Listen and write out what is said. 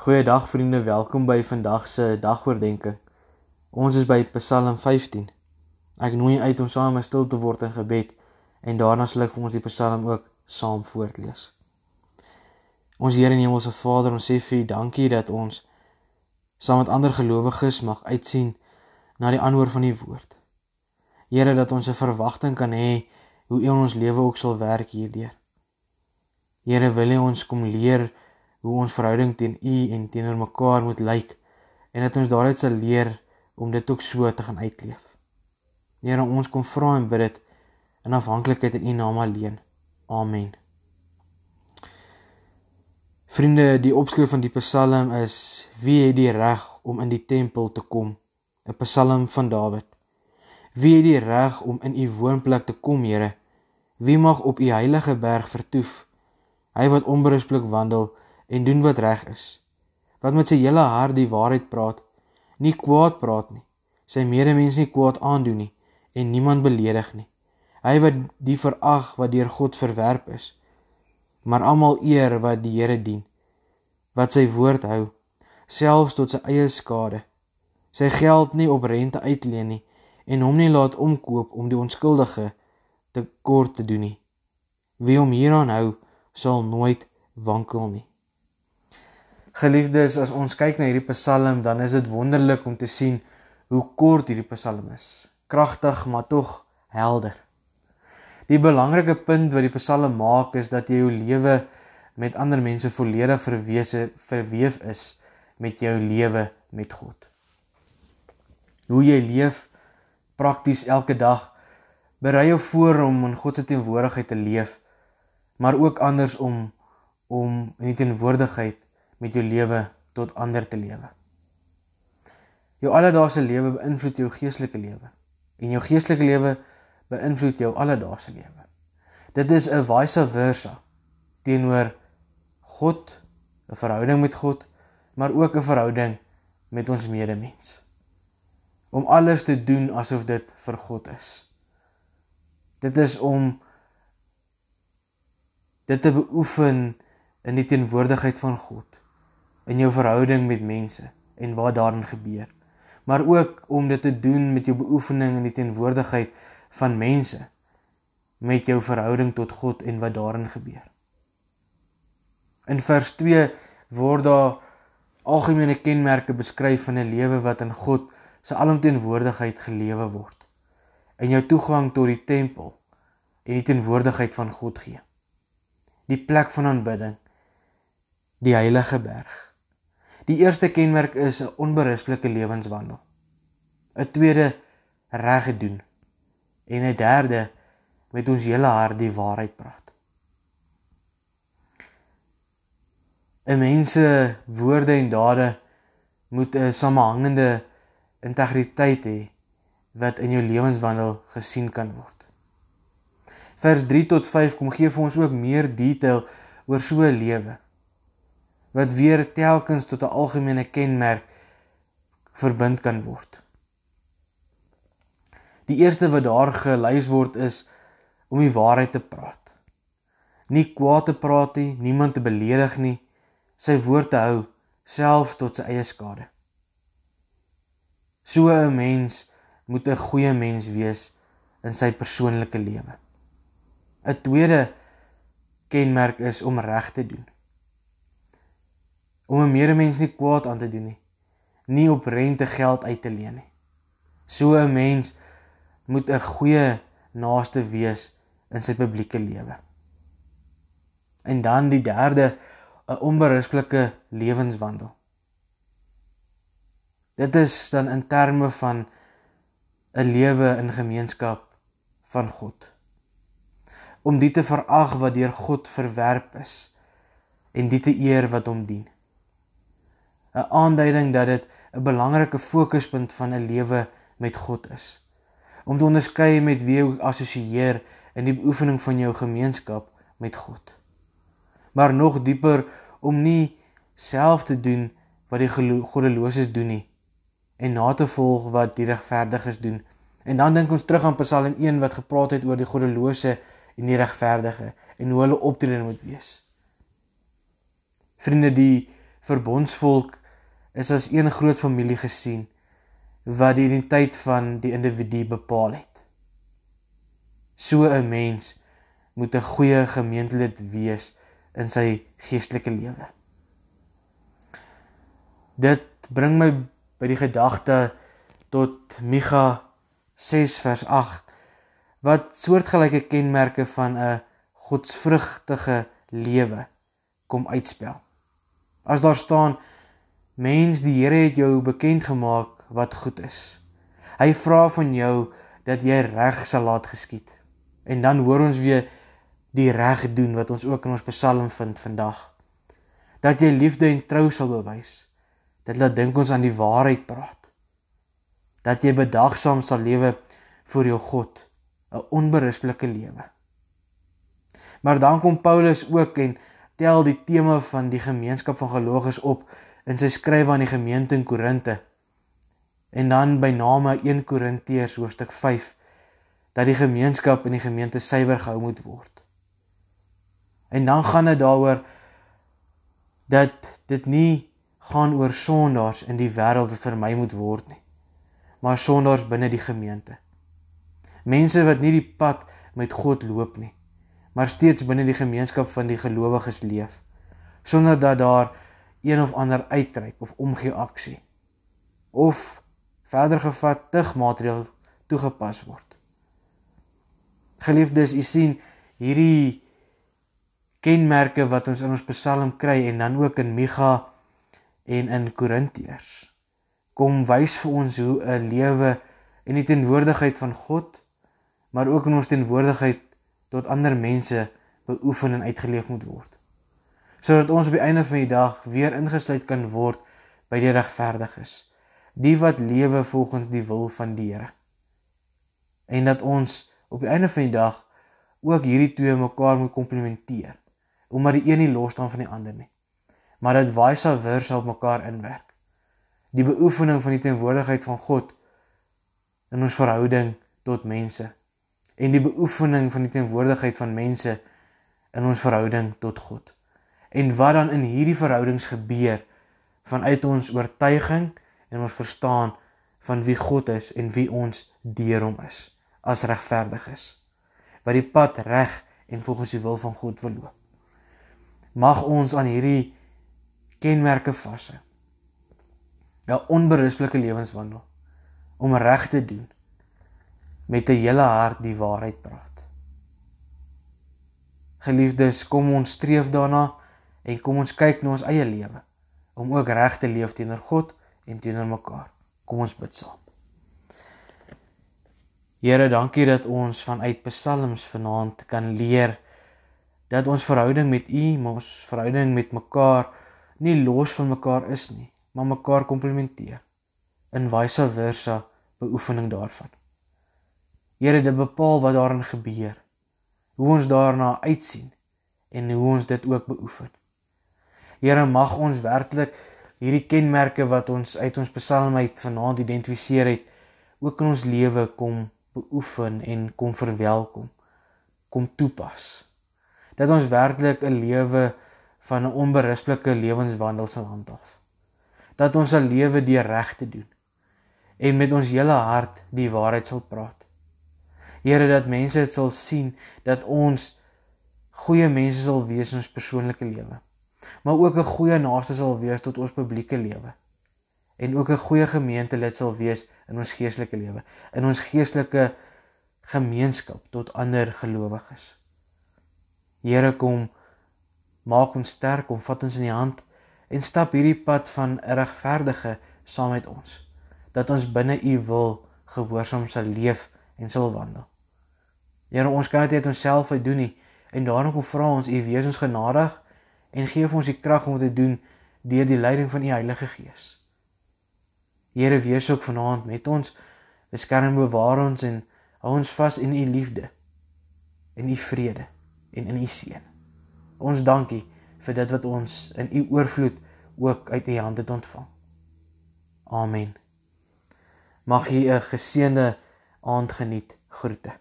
Goeiedag vriende, welkom by vandag se dagoordenkings. Ons is by Psalm 15. Ek nooi uit om saam met stil te word in gebed en daarna sal ek vir ons die Psalm ook saam voorlees. Ons Here en Hemelse Vader, ons sê vir U dankie dat ons saam met ander gelowiges mag uitsien na die antwoord van U woord. Here dat ons 'n verwagting kan hê hoe U in ons lewe ook sal werk hierdeur. Here wil U ons kom leer hoe ons verhouding teen U en teenoor mekaar moet lyk en dat ons daaruit sal leer om dit ook so te gaan uitleef. Here, ons kom vra en bid dit in afhanklikheid in U naam alleen. Amen. Vriende, die opskrif van die Psalm is: Wie het die reg om in die tempel te kom? 'n Psalm van Dawid. Wie het die reg om in U woonplek te kom, Here? Wie mag op U heilige berg vertoef? Hy wat onberusblik wandel en doen wat reg is. Wat met sy hele hart die waarheid praat, nie kwaad praat nie. Sy medemens nie kwaad aandoen nie en niemand beledig nie. Hy wat die verag wat deur God verwerp is, maar almal eer wat die Here dien. Wat sy woord hou, selfs tot sy eie skade. Sy geld nie op rente uitleen nie en hom nie laat omkoop om die onskuldige te kort te doen nie. Wie hom hieraan hou, sal nooit wankel nie. Geliefdes, as ons kyk na hierdie Psalm, dan is dit wonderlik om te sien hoe kort hierdie Psalm is. Kragtig, maar tog helder. Die belangrike punt wat die Psalm maak is dat jy jou lewe met ander mense volledig verwese verweef is met jou lewe met God. Hoe jy leef prakties elke dag berei jou voor om in God se teenwoordigheid te leef, maar ook anders om om in die teenwoordigheid met jou lewe tot ander te lewe. Jou alledaagse lewe beïnvloed jou geestelike lewe en jou geestelike lewe beïnvloed jou alledaagse lewe. Dit is 'n vice versa teenoor God, 'n verhouding met God, maar ook 'n verhouding met ons medemens. Om alles te doen asof dit vir God is. Dit is om dit te beoefen in die teenwoordigheid van God in jou verhouding met mense en wat daarin gebeur. Maar ook om dit te doen met jou beoefening in die teenwoordigheid van mense met jou verhouding tot God en wat daarin gebeur. In vers 2 word daar algemene kenmerke beskryf van 'n lewe wat in God se alomteenwoordigheid gelewe word. In jou toegang tot die tempel en die teenwoordigheid van God gee. Die plek van aanbidding, die heilige berg. Die eerste kenmerk is 'n onberusplike lewenswandel. 'n Tweede reg gedoen. En 'n derde met ons hele hart die waarheid praat. 'n Mens se woorde en dade moet 'n samehangende integriteit hê wat in jou lewenswandel gesien kan word. Vers 3 tot 5 kom gee vir ons ook meer detail oor so 'n lewe wat weer telkens tot 'n algemene kenmerk verbind kan word. Die eerste wat daar gelys word is om die waarheid te praat. Nie kwaad te praat nie, niemand te beledig nie, sy woord te hou self tot sy eie skade. So 'n mens moet 'n goeie mens wees in sy persoonlike lewe. 'n Tweede kenmerk is om reg te doen om 'n medemens nie kwaad aan te doen nie, nie op rente geld uit te leen nie. So 'n mens moet 'n goeie naaste wees in sy publieke lewe. En dan die derde, 'n onberisplike lewenswandel. Dit is dan in terme van 'n lewe in gemeenskap van God. Om dit te verag wat deur God verwerp is en dit te eer wat hom dien. 'n aanduiding dat dit 'n belangrike fokuspunt van 'n lewe met God is. Om te onderskei met wie jy assosieer in die beoefening van jou gemeenskap met God. Maar nog dieper om nie self te doen wat die goddeloses doen nie en na te volg wat die regverdiges doen. En dan dink ons terug aan Psalm 1 wat gepraat het oor die goddelose en die regverdige en hoe hulle optrede moet wees. Vriende, die verbondsvolk is as een groot familie gesien wat die identiteit van die individu bepaal het. So 'n mens moet 'n goeie gemeentelid wees in sy geestelike lewe. Dit bring my by die gedagte tot Micha 6 vers 8 wat soortgelyke kenmerke van 'n godsvrugtige lewe kom uitspel. As daar staan mens die Here het jou bekend gemaak wat goed is. Hy vra van jou dat jy reg sal laat geskied. En dan hoor ons weer die reg doen wat ons ook in ons Psalm vind vandag. Dat jy liefde en trou sal bewys. Dit laat dink ons aan die waarheid praat. Dat jy bedagsaam sal lewe vir jou God, 'n onberispelike lewe. Maar dan kom Paulus ook en tel die tema van die gemeenskap van gelowiges op in sy skryf aan die gemeente in Korinte. En dan by name 1 Korintiërs hoofstuk 5 dat die gemeenskap in die gemeente suiwer gehou moet word. En dan gaan dit daaroor dat dit nie gaan oor sondaars in die wêreld wat vermy moet word nie, maar sondaars binne die gemeente. Mense wat nie die pad met God loop nie, maar steeds binne die gemeenskap van die gelowiges leef sonder dat daar een of ander uitreik of omgee aksie of verder gevat tig maatreël toegepas word. Geliefdes, u sien hierdie kenmerke wat ons in ons Psalm kry en dan ook in Micha en in Korintiërs kom wys vir ons hoe 'n lewe in die teenwoordigheid van God maar ook in ons teenwoordigheid tot ander mense beoefen en uitgeleef moet word. Sodat ons op die einde van die dag weer ingesluit kan word by die regverdiges, die wat lewe volgens die wil van die Here. En dat ons op die einde van die dag ook hierdie twee mekaar moet komplementeer, omdat die een nie los staan van die ander nie, maar dat vice versa op mekaar inwerk. Die beoefening van die teenwoordigheid van God in ons verhouding tot mense en die beoefening van die teenwoordigheid van mense in ons verhouding tot God. En wat dan in hierdie verhoudings gebeur vanuit ons oortuiging en ons verstaan van wie God is en wie ons deur hom is as regverdiges wat die pad reg en volgens die wil van God wil loop. Mag ons aan hierdie kenmerke vashou. 'n onberispelike lewenswandel om reg te doen met 'n hele hart die waarheid praat. Geliefdes, kom ons streef daarna en kom ons kyk na ons eie lewe om ook reg te leef teenoor God en teenoor mekaar. Kom ons bid saam. Here, dankie dat ons vanuit Psalms vanaand kan leer dat ons verhouding met U, ons verhouding met mekaar nie los van mekaar is nie, maar mekaar komplementeer. In vice versa beoefening daarvan. Here, dit bepaal wat daarin gebeur. Hoe ons daarna uitsien en hoe ons dit ook beoefen. Here, mag ons werklik hierdie kenmerke wat ons uit ons Psalm uit vanaand identifiseer het, ook in ons lewe kom beoefen en kom verwelkom, kom toepas. Dat ons werklik 'n lewe van 'n onberispelike lewenswandel sal handhaaf. Dat ons 'n lewe deur reg te doen en met ons hele hart die waarheid sal praat Here dat mense dit sal sien dat ons goeie mense sal wees in ons persoonlike lewe. Maar ook 'n goeie naaste sal wees tot ons publieke lewe. En ook 'n goeie gemeentelid sal wees in ons geestelike lewe, in ons geestelike gemeenskap tot ander gelowiges. Here kom maak ons sterk, kom vat ons in die hand en stap hierdie pad van 'n regverdige saam met ons. Dat ons binne U wil gehoorsaam sal leef en sal wandel. Here, ons kan dit net onsself uit doen nie en daarom kom vra ons U wees ons genadig en gee vir ons die krag om dit te doen deur die leiding van U Heilige Gees. Here, wees ook vanaand met ons. Beskerm bewaar ons en hou ons vas in U liefde en U vrede en in U seën. Ons dankie vir dit wat ons in U oorvloed ook uit U hand het ontvang. Amen. Mag jy 'n geseënde aand geniet. Groete.